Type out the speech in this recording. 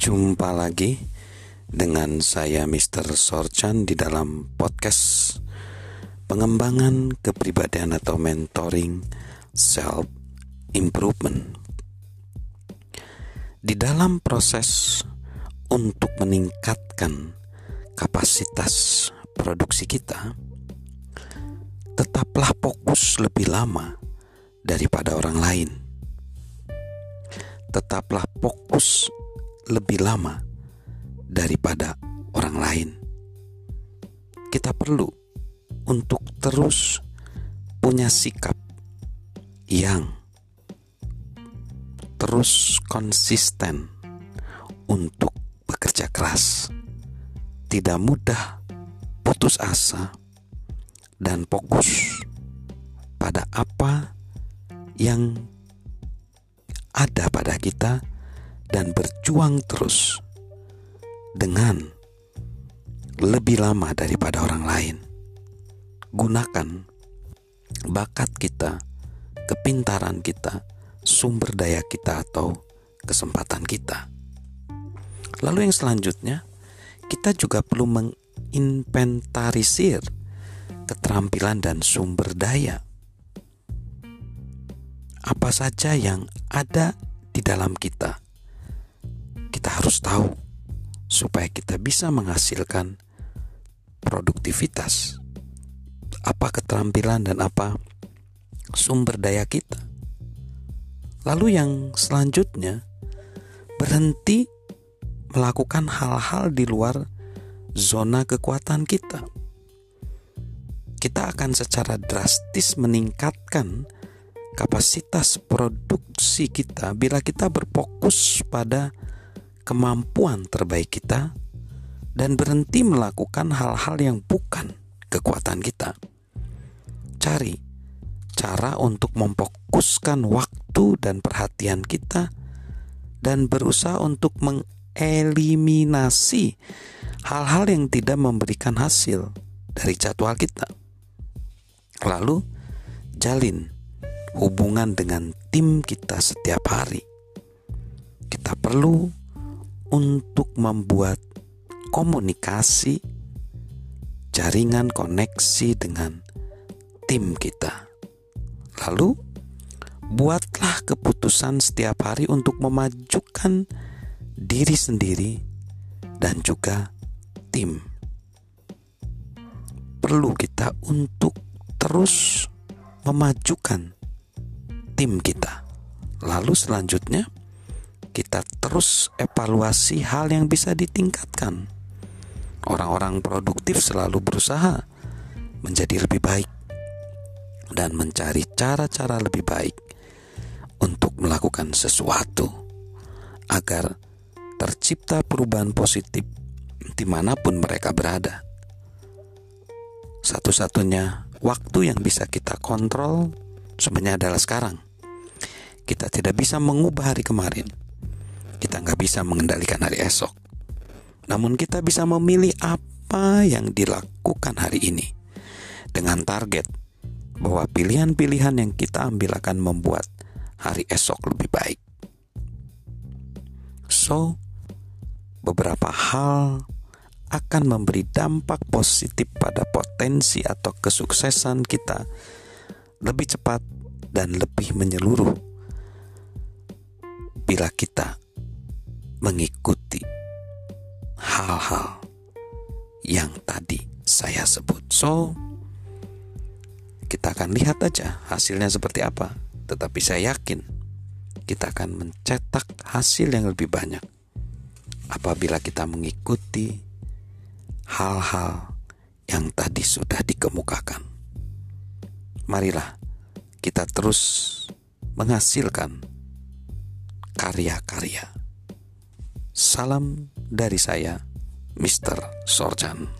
Jumpa lagi dengan saya Mr. Sorchan di dalam podcast pengembangan kepribadian atau mentoring self improvement. Di dalam proses untuk meningkatkan kapasitas produksi kita, tetaplah fokus lebih lama daripada orang lain. Tetaplah fokus lebih lama daripada orang lain. Kita perlu untuk terus punya sikap yang terus konsisten untuk bekerja keras. Tidak mudah putus asa dan fokus pada apa yang ada pada kita dan berjuang terus dengan lebih lama daripada orang lain. Gunakan bakat kita, kepintaran kita, sumber daya kita, atau kesempatan kita. Lalu, yang selanjutnya, kita juga perlu menginventarisir keterampilan dan sumber daya. Apa saja yang ada di dalam kita harus tahu supaya kita bisa menghasilkan produktivitas. Apa keterampilan dan apa sumber daya kita. Lalu yang selanjutnya berhenti melakukan hal-hal di luar zona kekuatan kita. Kita akan secara drastis meningkatkan kapasitas produksi kita bila kita berfokus pada kemampuan terbaik kita dan berhenti melakukan hal-hal yang bukan kekuatan kita. Cari cara untuk memfokuskan waktu dan perhatian kita dan berusaha untuk mengeliminasi hal-hal yang tidak memberikan hasil dari jadwal kita. Lalu, jalin hubungan dengan tim kita setiap hari. Kita perlu untuk membuat komunikasi, jaringan koneksi dengan tim kita. Lalu, buatlah keputusan setiap hari untuk memajukan diri sendiri dan juga tim. Perlu kita untuk terus memajukan tim kita. Lalu selanjutnya, kita terus evaluasi hal yang bisa ditingkatkan. Orang-orang produktif selalu berusaha menjadi lebih baik dan mencari cara-cara lebih baik untuk melakukan sesuatu agar tercipta perubahan positif di mana pun mereka berada. Satu-satunya waktu yang bisa kita kontrol sebenarnya adalah sekarang. Kita tidak bisa mengubah hari kemarin, kita nggak bisa mengendalikan hari esok. Namun kita bisa memilih apa yang dilakukan hari ini dengan target bahwa pilihan-pilihan yang kita ambil akan membuat hari esok lebih baik. So, beberapa hal akan memberi dampak positif pada potensi atau kesuksesan kita lebih cepat dan lebih menyeluruh bila kita mengikuti hal-hal yang tadi saya sebut. So, kita akan lihat aja hasilnya seperti apa. Tetapi saya yakin kita akan mencetak hasil yang lebih banyak apabila kita mengikuti hal-hal yang tadi sudah dikemukakan. Marilah kita terus menghasilkan karya-karya Salam dari saya, Mr. Sorjan.